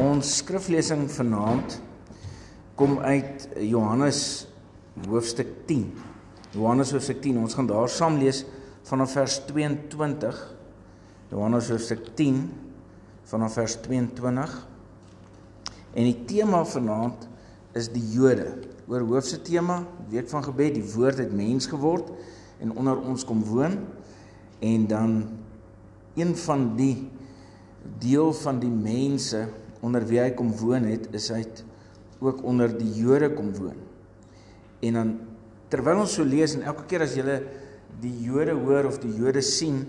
Ons skriflesing vanaand kom uit Johannes hoofstuk 10. Johannes hoofstuk 10. Ons gaan daar saam lees vanaf vers 22. Johannes hoofstuk 10 vanaf vers 22. En die tema vanaand is die Jode. Oor hoofse tema, week van gebed, die woord het mens geword en onder ons kom woon en dan een van die deel van die mense onder wie hy kom woon het, is hy ook onder die Jode kom woon. En dan terwyl ons so lees en elke keer as jy die Jode hoor of die Jode sien,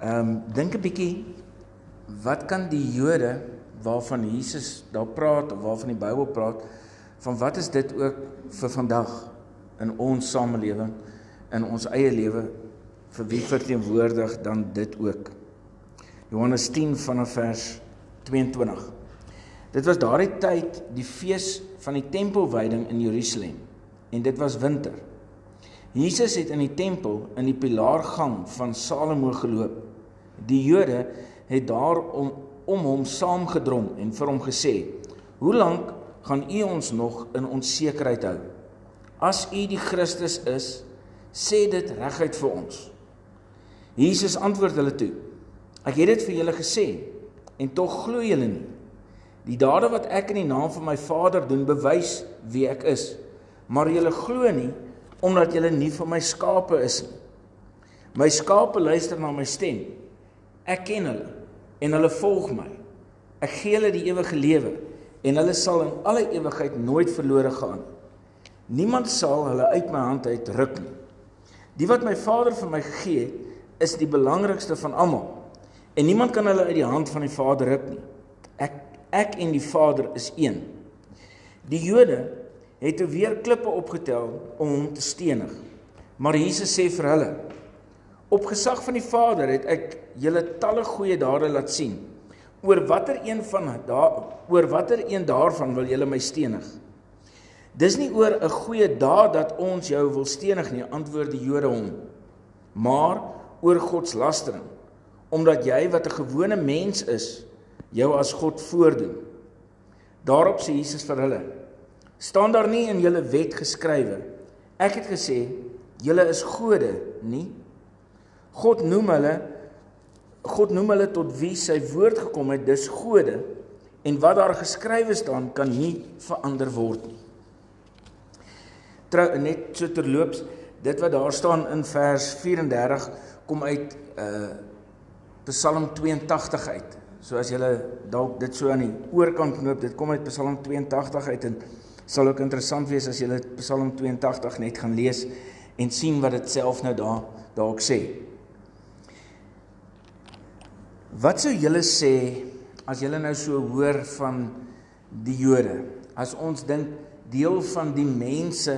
ehm um, dink 'n bietjie wat kan die Jode waarvan Jesus daar praat of waarvan die Bybel praat, van wat is dit ook vir vandag in ons samelewing in ons eie lewe vir wie verteenwoordig dan dit ook. Johannes 10 vanaf vers 22. Dit was daardie tyd die fees van die tempelwyding in Jerusalem en dit was winter. Jesus het in die tempel in die pilaargang van Salomo geloop. Die Jode het daar om om hom saamgedrom en vir hom gesê: "Hoe lank gaan u ons nog in onsekerheid hou? As u die Christus is, sê dit reguit vir ons." Jesus antwoord hulle toe: "Ek het dit vir julle gesê en tog glo julle nie. Die dade wat ek in die naam van my Vader doen, bewys wie ek is. Maar julle glo nie omdat julle nie van my skape is nie. My skape luister na my stem. Ek ken hulle en hulle volg my. Ek gee hulle die ewige lewe en hulle sal in alle ewigheid nooit verlore gaan. Niemand sal hulle uit my hand uit ruk nie. Die wat my Vader vir my gegee het, is die belangrikste van almal. En niemand kan hulle uit die hand van die Vader ruk nie. Ek ek en die Vader is een. Die Jode het weer klippe opgetel om hom te stenig. Maar Jesus sê vir hulle: Op gesag van die Vader het ek julle talle goeie dade laat sien. Oor watter een van daar oor watter een daarvan wil julle my stenig? Dis nie oor 'n goeie daad dat ons jou wil stenig nie, antwoord die Jode hom, maar oor God se lastering omdat jy wat 'n gewone mens is, jou as God voordoen. Daarop sê Jesus vir hulle: "Staan daar nie in julle wet geskrywe: Ek het gesê, julle is gode, nie? God noem hulle God noem hulle tot wie sy woord gekom het, dis gode. En wat daar geskrywe staan, kan nie verander word nie." Trou net so terloops, dit wat daar staan in vers 34 kom uit uh Psalm 82 uit. So as jy dalk dit so aan die oorkant knoop, dit kom uit Psalm 82 uit en sal ook interessant wees as jy Psalm 82 net gaan lees en sien wat dit self nou daar dalk sê. Wat sou julle sê as julle nou so hoor van die Jode? As ons dink deel van die mense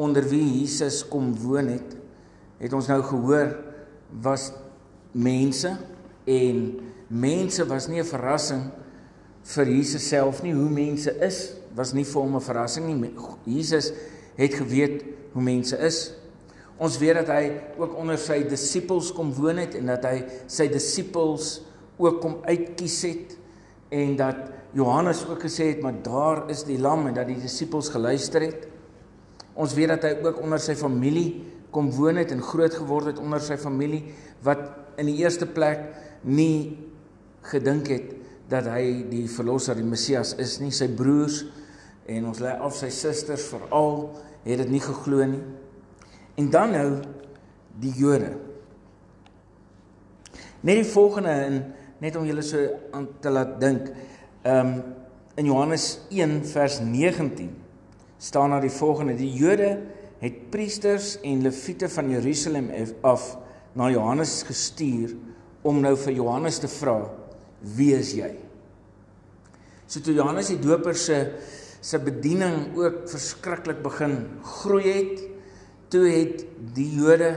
onder wie Jesus kom woon het, het ons nou gehoor was mense en mense was nie 'n verrassing vir Jesus self nie. Hoe mense is was nie vir hom 'n verrassing nie. Jesus het geweet hoe mense is. Ons weet dat hy ook onder sy disippels kom woon het en dat hy sy disippels ook kom uitkies het en dat Johannes ook gesê het maar daar is die lam en dat die disippels geluister het. Ons weet dat hy ook onder sy familie kom woon het en groot geword het onder sy familie wat in die eerste plek nie gedink het dat hy die verlosser die Messias is nie. Sy broers en ons lê af sy susters veral het dit nie geglo nie. En dan nou die Jode. Net die volgende in net om julle so aan te laat dink. Um, in Johannes 1 vers 19 staan daar die volgende. Die Jode het priesters en leviete van Jerusalem af na Johannes gestuur om nou vir Johannes te vra wie is jy? So toe Johannes die Doper se se bediening ook verskriklik begin groei het, toe het die Jode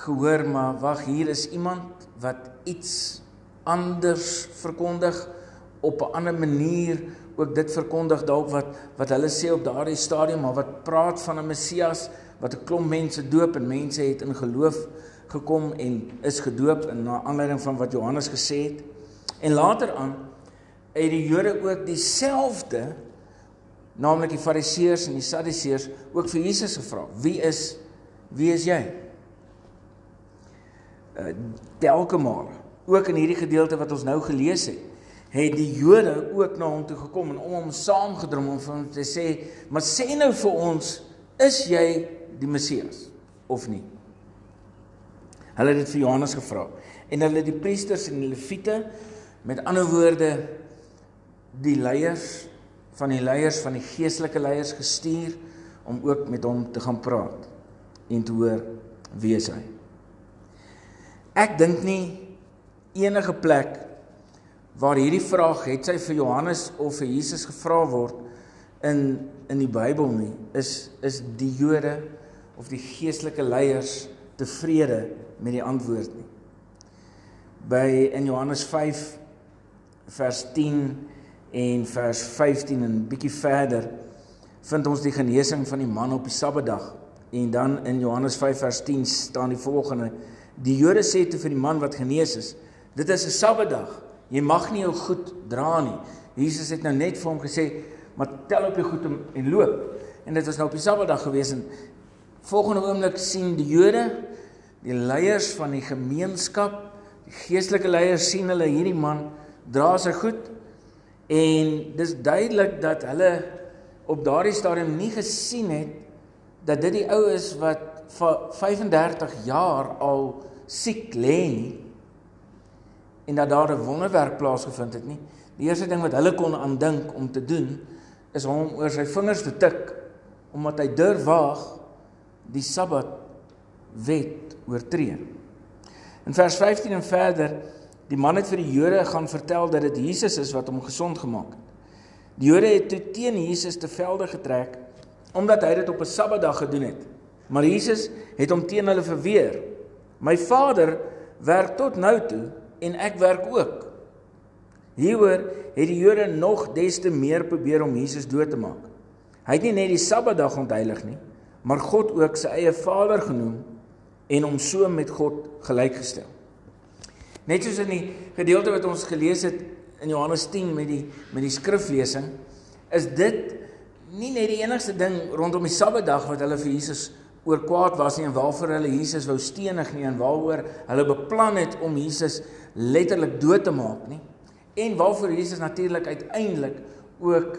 gehoor maar wag hier is iemand wat iets anders verkondig op 'n ander manier ook dit verkondig dalk wat wat hulle sê op daardie stadium maar wat praat van 'n Messias wat 'n klomp mense doop en mense het in geloof gekom en is gedoop in na aanleiding van wat Johannes gesê het. En later aan het die Jode ook dieselfde naamlik die Fariseërs en die Sadduseërs ook vir Jesus gevra. Wie is wie is jy? Uh telke male, ook in hierdie gedeelte wat ons nou gelees het, het die Jode ook na hom toe gekom en om hom saamgedrom om vir hom te sê, "Maar sê nou vir ons, is jy die Messias of nie?" Hulle het dit vir Johannes gevra en hulle die priesters en die leviete met ander woorde die leiers van die leiers van die geestelike leiers gestuur om ook met hom te gaan praat en te hoor wie is hy. Ek dink nie enige plek waar hierdie vraag het sy vir Johannes of vir Jesus gevra word in in die Bybel nie is is die Jode of die geestelike leiers tevrede met die antwoord nie. By in Johannes 5 vers 10 en vers 15 en bietjie verder vind ons die genesing van die man op die Sabbatdag. En dan in Johannes 5 vers 10 staan die volgende. Die Jode sê toe vir die man wat genees is dit is 'n Sabbatdag. Jy mag nie jou goed dra nie. Jesus het nou net vir hom gesê maar tel op jou goed en loop. En dit was nou op die Sabbatdag gewees en volgende oomblik sien die Jode die leiers van die gemeenskap die geestelike leiers sien hulle hierdie man dra sy goed En dis duidelik dat hulle op daardie stadium nie gesien het dat dit die ou is wat vir 35 jaar al siek lê nie en dat daar 'n wonderwerk plaasgevind het nie. Die eerste ding wat hulle kon aandink om te doen is hom oor sy vingers te tik omdat hy durf waag die Sabbat wet oortree. In vers 15 en verder Die man het vir die Jode gaan vertel dat dit Jesus is wat hom gesond gemaak het. Die Jode het toe teen Jesus te velde getrek omdat hy dit op 'n Sabbatdag gedoen het. Maar Jesus het hom teen hulle verweer. My Vader werk tot nou toe en ek werk ook. Hieroor het die Jode nog des te meer probeer om Jesus dood te maak. Hy het nie net die Sabbatdag ontheilig nie, maar God ook sy eie Vader genoem en hom so met God gelykgestel. Net soos in die gedeelte wat ons gelees het in Johannes 10 met die met die skriflesing, is dit nie net die enigste ding rondom die Sabbatdag wat hulle vir Jesus oor kwaad was nie en waarvoor hulle Jesus wou stenig nie en waaroor hulle beplan het om Jesus letterlik dood te maak nie. En waarvoor Jesus natuurlik uiteindelik ook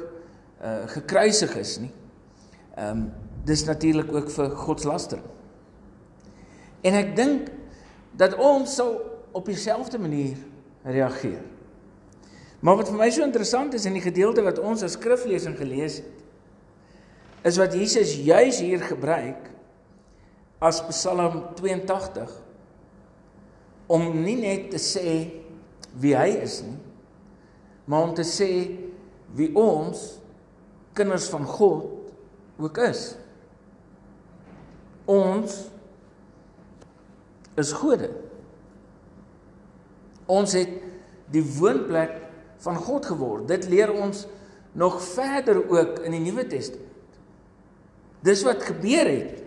uh gekruisig is nie. Ehm um, dis natuurlik ook vir godslastering. En ek dink dat ons sou op dieselfde manier reageer. Maar wat vir my so interessant is in die gedeelte wat ons as skriflesing gelees het, is wat Jesus juis hier gebruik as Psalm 82 om nie net te sê wie hy is nie, maar om te sê wie ons kinders van God ook is. Ons is gode. Ons het die woonplek van God geword. Dit leer ons nog verder ook in die Nuwe Testament. Dis wat gebeur het.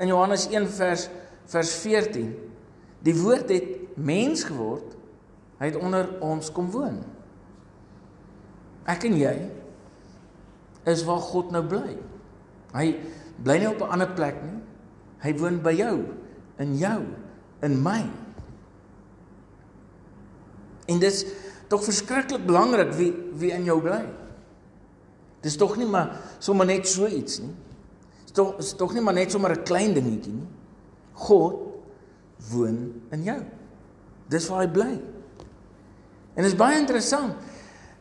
In Johannes 1 vers vers 14. Die woord het mens geword. Hy het onder ons kom woon. Ek en jy is waar God nou bly. Hy bly nie op 'n ander plek nie. Hy woon by jou, in jou, in my. En dis tog verskriklik belangrik wie wie in jou bly. Dis tog nie maar sommer net so iets nie. Dis tog is tog nie maar net sommer 'n klein dingetjie nie. God woon in jou. Dis waar hy bly. En dit is baie interessant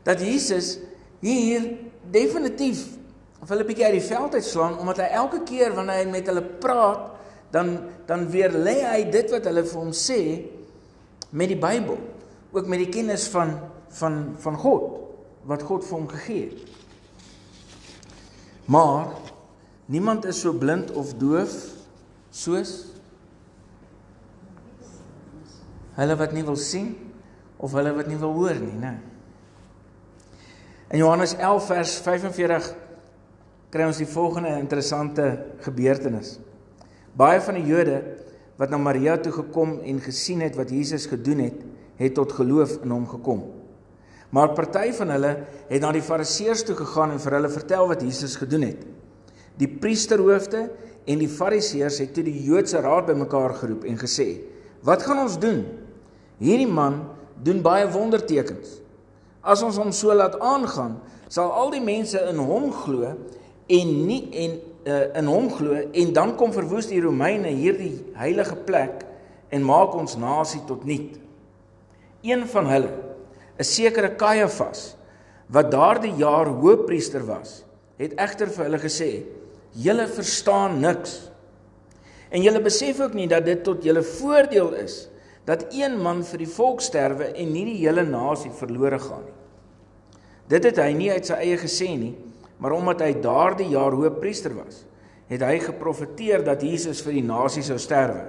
dat Jesus hier definitief of hulle bietjie uit die veld uitslaan omdat hy elke keer wanneer hy met hulle praat dan dan weer lê hy dit wat hulle vir hom sê met die Bybel ook met die kennis van van van God wat God vir hom gegee het. Maar niemand is so blind of doof soos hulle wat nie wil sien of hulle wat nie wil hoor nie, né? In Johannes 11 vers 45 kry ons die volgende interessante gebeurtenis. Baie van die Jode wat na Maria toe gekom en gesien het wat Jesus gedoen het, het tot geloof in hom gekom. Maar party van hulle het na die Fariseërs toe gegaan en vir hulle vertel wat Jesus gedoen het. Die priesterhoofde en die Fariseërs het toe die Joodse raad bymekaar geroep en gesê: "Wat gaan ons doen? Hierdie man doen baie wondertekens. As ons hom so laat aangaan, sal al die mense in hom glo en nie en uh, in hom glo en dan kom verwoes die Romeine hierdie heilige plek en maak ons nasie tot niet." Een van hulle 'n sekere Kajafas wat daardie jaar hoofpriester was, het egter vir hulle gesê: "Julle verstaan niks. En julle besef ook nie dat dit tot julle voordeel is dat een man vir die volk sterwe en nie die hele nasie verlore gaan nie." Dit het hy nie uit sy eie gesê nie, maar omdat hy daardie jaar hoofpriester was, het hy geprofeteer dat Jesus vir die nasie sou sterwe.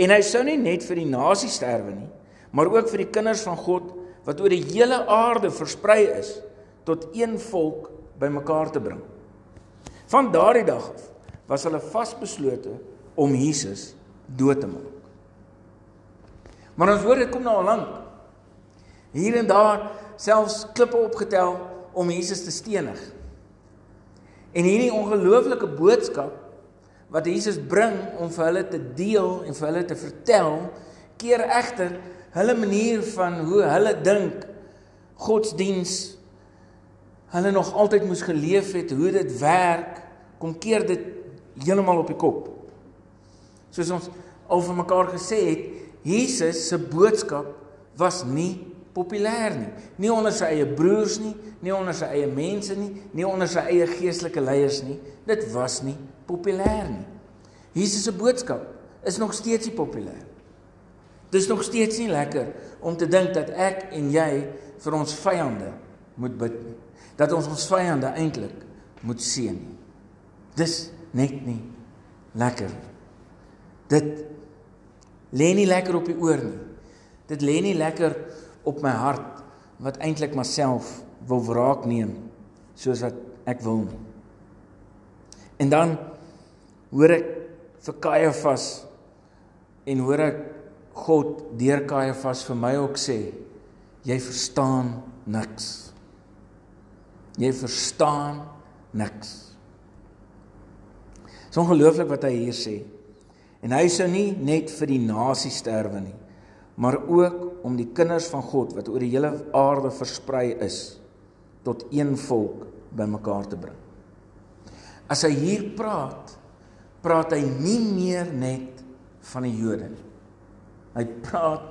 En hy sou nie net vir die nasie sterwe nie, maar ook vir die kinders van God wat oor die hele aarde versprei is tot een volk bymekaar te bring. Van daardie dag af was hulle vasbeslote om Jesus dood te maak. Maar ons hoor dit kom nou al lank. Hier en daar selfs klippe opgetel om Jesus te stenig. En hierdie ongelooflike boodskap wat Jesus bring om vir hulle te deel en vir hulle te vertel, keer egter hulle manier van hoe hulle dink godsdiens hulle nog altyd moes geleef het, hoe dit werk, kom keer dit heeltemal op die kop. Soos ons al vir mekaar gesê het, Jesus se boodskap was nie populêr nie. Nie onder sy eie broers nie, nie onder sy eie mense nie, nie onder sy eie geestelike leiers nie. Dit was nie populêr nie. Jesus se boodskap is nog steeds nie populêr. Dis nog steeds nie lekker om te dink dat ek en jy vir ons vyande moet bid nie. Dat ons ons vyande eintlik moet seën. Dis net nie lekker. Dit lê nie lekker op die oor nie. Dit lê nie lekker op my hart wat eintlik myself wil wraak neem soos wat ek wil nie. En dan hoor ek vir Kajafas en hoor ek God deur Kajafas vir my ook sê, jy verstaan niks. Jy verstaan niks. Dis ongelooflik wat hy hier sê. En hy sou nie net vir die nasie sterwe nie, maar ook om die kinders van God wat oor die hele aarde versprei is tot een volk bymekaar te bring. As hy hier praat, praat hy nie meer net van die Jode nie. Hy praat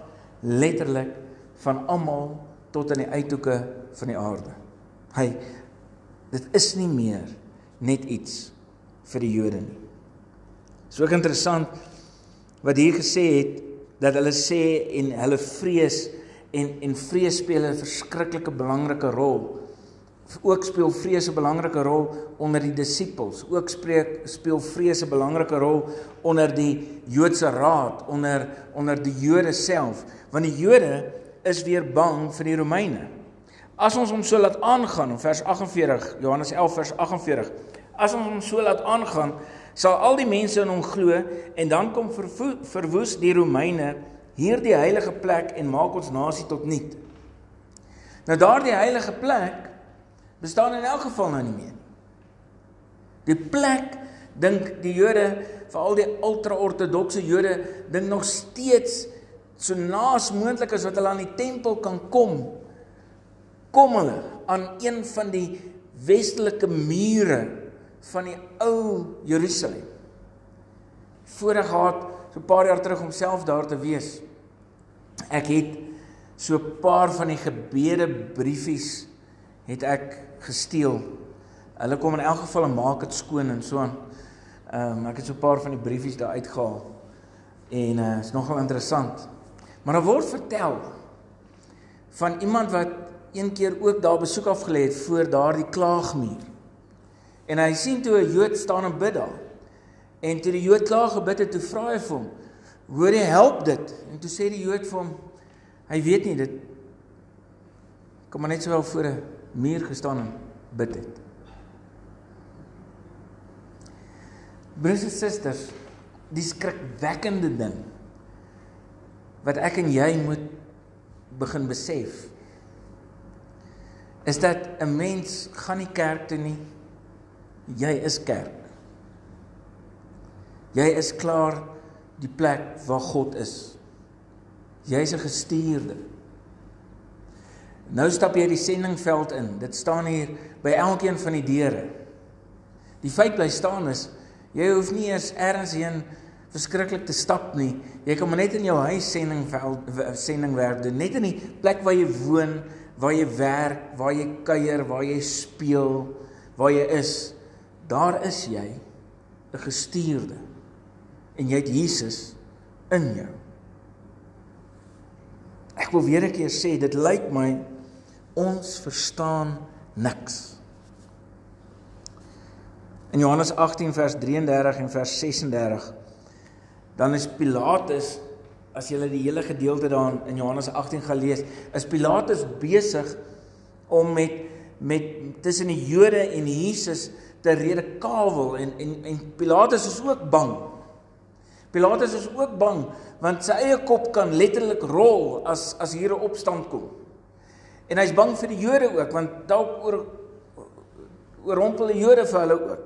letterlik van almal tot aan die uithoeke van die aarde. Hy dit is nie meer net iets vir die Jode nie. Dit is ook interessant wat hier gesê het dat hulle sê en hulle vrees en en vrees speel 'n verskriklike belangrike rol ook speel vrees 'n belangrike rol onder die disippels. Ook spreek speel vrees 'n belangrike rol onder die Joodse raad, onder onder die Jode self, want die Jode is weer bang vir die Romeine. As ons hom so laat aangaan vers 48, Johannes 11 vers 48. As ons hom so laat aangaan, sal al die mense in hom glo en dan kom verwoes die Romeine hierdie heilige plek en maak ons nasie tot niet. Nou daardie heilige plek bestaan in elk geval nou nie meer. Die plek dink die Jode, veral die ultra-ortodokse Jode, dink nog steeds so naas moontlik as wat hulle aan die tempel kan kom, kom hulle aan een van die westelike mure van die ou Jerusalem. Voordat gehad so 'n paar jaar terug om self daar te wees. Ek het so 'n paar van die gebede briefies het ek gesteel. Hulle kom in elk geval en maak dit skoon en so aan. Ehm um, ek het so 'n paar van die briefies daar uitgehaal. En uh is nogal interessant. Maar daar word vertel van iemand wat een keer ook daar besoek afgelê het voor daardie klaagmuur. En hy sien toe 'n Jood staan en bid daar. En toe die Jood klaar gebid het, toe vra hy vir hom: "Hoor jy help dit?" En toe sê die Jood vir hom: "Hy weet nie dit kom maar net sowel voor 'n muur gestaan en bid het. Broers en susters, die skrikwekkende ding wat ek en jy moet begin besef is dat 'n mens gaan nie kerk toe nie. Jy is kerk. Jy is klaar die plek waar God is. Jy's 'n gestuurde. Nou stap jy die sendingveld in. Dit staan hier by elkeen van die deure. Die feit bly staan is jy hoef nie eers ergens heen verskriklik te stap nie. Jy kan maar net in jou huis sendingveld sendingwerk doen, net in die plek waar jy woon, waar jy werk, waar jy kuier, waar jy speel, waar jy is. Daar is jy 'n gestuurde. En jy het Jesus in jou. Ek wil weer 'n keer sê, dit lyk my ons verstaan niks. In Johannes 18 vers 33 en vers 36 dan is Pilatus as jy die hele gedeelte daar in Johannes 18 gaan lees, is Pilatus besig om met met tussen die Jode en Jesus te redekawel en en en Pilatus is ook bang. Pilatus is ook bang want sy eie kop kan letterlik rol as as hier 'n opstand kom. En hy's bang vir die Jode ook want dalk oor oorrompel die Jode vir hulle ook.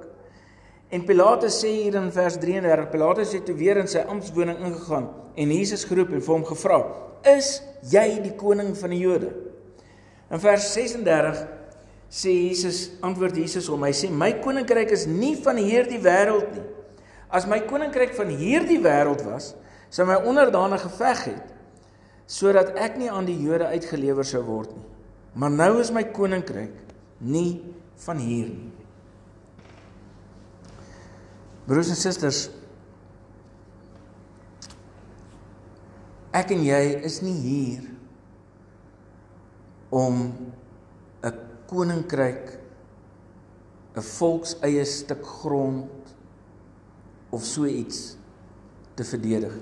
En Pilatus sê hier in vers 33, Pilatus het toe weer in sy amptswoning ingegaan en Jesus geroep en vir hom gevra: "Is jy die koning van die Jode?" In vers 36 sê Jesus, antwoord Jesus hom, hy sê: "My koninkryk is nie van hierdie wêreld nie. As my koninkryk van hierdie wêreld was, sou my onderdane geveg het sodat ek nie aan die Jode uitgelewer sou word nie. Maar nou is my koninkryk nie van hier nie." Broers en susters, ek en jy is nie hier om koninkryk 'n volks eie stuk grond of so iets te verdedig.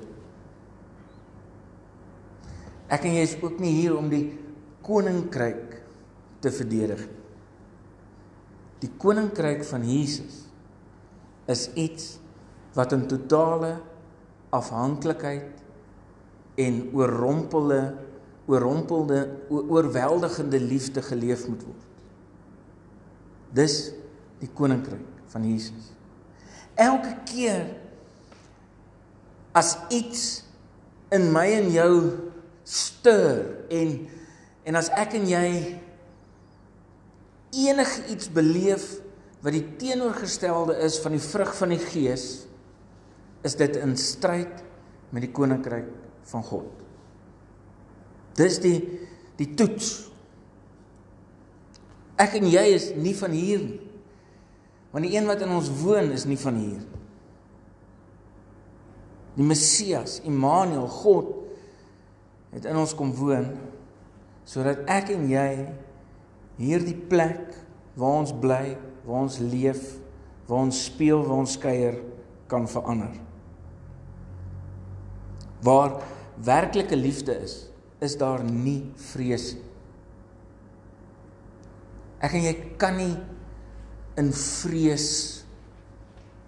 Ek en jy is ook nie hier om die koninkryk te verdedig. Die koninkryk van Jesus is iets wat in totale afhanklikheid en oorrompelde oorrompelde oorweldigende liefde geleef moet word. Dis die koninkryk van Jesus. Elke keer as iets in my en jou stuur en en as ek en jy enige iets beleef wat die teenoorgestelde is van die vrug van die gees is dit in stryd met die koninkryk van God. Dis die die toets. Ek en jy is nie van hier nie. Want die een wat in ons woon is nie van hier. Die Messias, Immanuel, God het in ons kom woon sodat ek en jy hierdie plek waar ons bly waar ons leef, waar ons speel, waar ons kuier kan verander. Waar werklike liefde is, is daar nie vrees nie. Ek en jy kan nie in vrees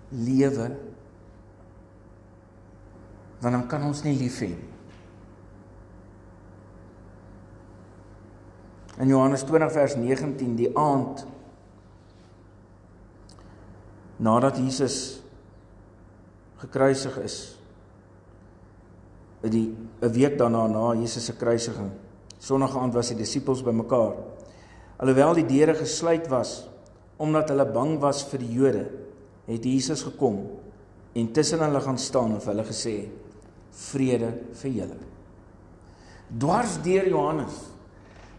lewe want dan kan ons nie lief hê nie. In Johannes 20 vers 19 die aand nadat Jesus gekruisig is die 'n week daarna na Jesus se kruisiging sonnige aand was die disippels bymekaar alhoewel die deure gesluit was omdat hulle bang was vir die Jode het Jesus gekom en tussen hulle gaan staan en vir hulle gesê vrede vir julle dwars deur Johannes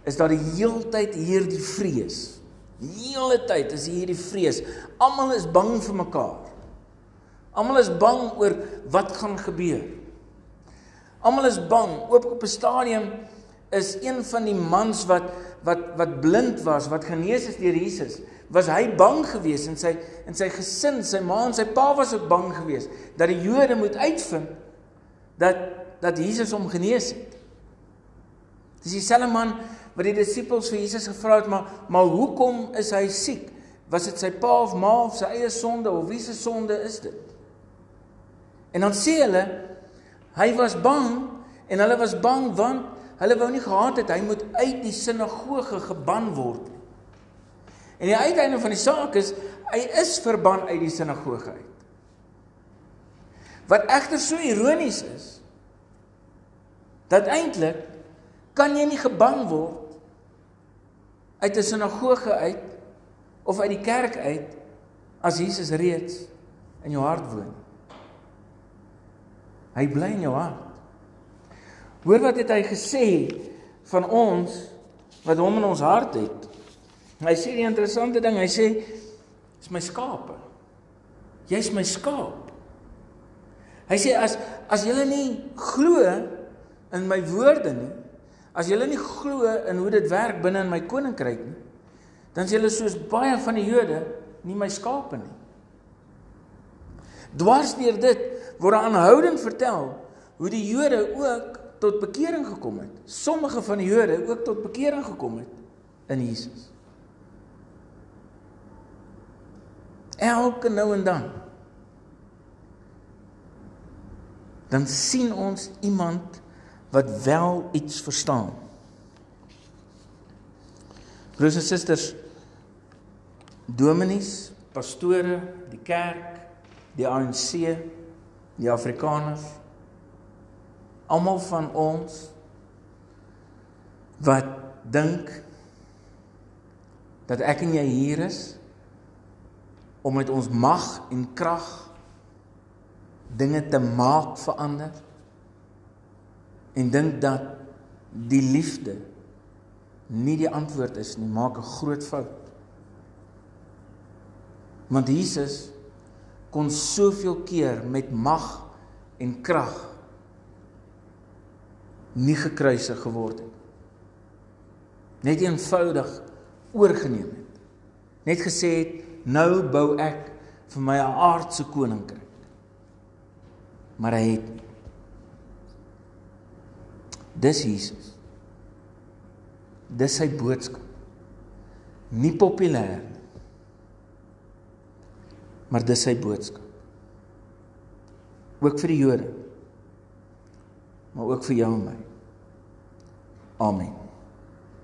is daar die heeltyd hierdie vrees Die hele tyd is hierdie vrees. Almal is bang vir mekaar. Almal is bang oor wat gaan gebeur. Almal is bang. Oop op 'n stadium is een van die mans wat wat wat blind was, wat genees is deur Jesus, was hy bang geweest en sy en sy gesin, sy ma en sy pa was ook bang geweest dat die Jode moet uitvind dat dat Jesus hom genees het. Dis dieselfde man wat die disippels vir Jesus gevra het, maar maar hoekom is hy siek? Was dit sy pa of ma of sy eie sonde of wie se sonde is dit? En dan sê hulle hy was bang en hulle was bang want hulle wou nie gehad het hy moet uit die sinagoge geban word nie. En die uiteinde van die saak is hy is verban uit die sinagoge uit. Wat egter so ironies is dat eintlik kan jy nie geban word uit 'n sinagoge uit of uit die kerk uit as Jesus reeds in jou hart woon. Hy bly in jou hart. Hoor wat het hy gesê van ons wat hom in ons hart het. Hy sê die interessante ding, hy sê is my skape. Jy's my skaap. Hy sê as as julle nie glo in my woorde nie, as julle nie glo in hoe dit werk binne in my koninkryk nie, dan is julle soos baie van die Jode nie my skape nie. Dwars deur dit word aanhoudend vertel hoe die Jode ook tot bekering gekom het. Sommige van die Jode ook tot bekering gekom het in Jesus. Elke nou en dan dan sien ons iemand wat wel iets verstaan. Broers en susters, dominees, pastore, die kerk, die ANC, die Afrikaners almal van ons wat dink dat ek en jy hier is om met ons mag en krag dinge te maak verander en dink dat die liefde nie die antwoord is nie maak 'n groot fout. Want Jesus kon soveel keer met mag en krag nie gekruisig geword het. Net eenvoudig oorgeneem het. Net gesê het nou bou ek vir my 'n aardse koninkryk. Maar hy het Dis Jesus. Dis sy boodskap. Nie populêr nie. Maar dis sy boodskap. Ook vir die Jode maar ook vir jou en my. Amen.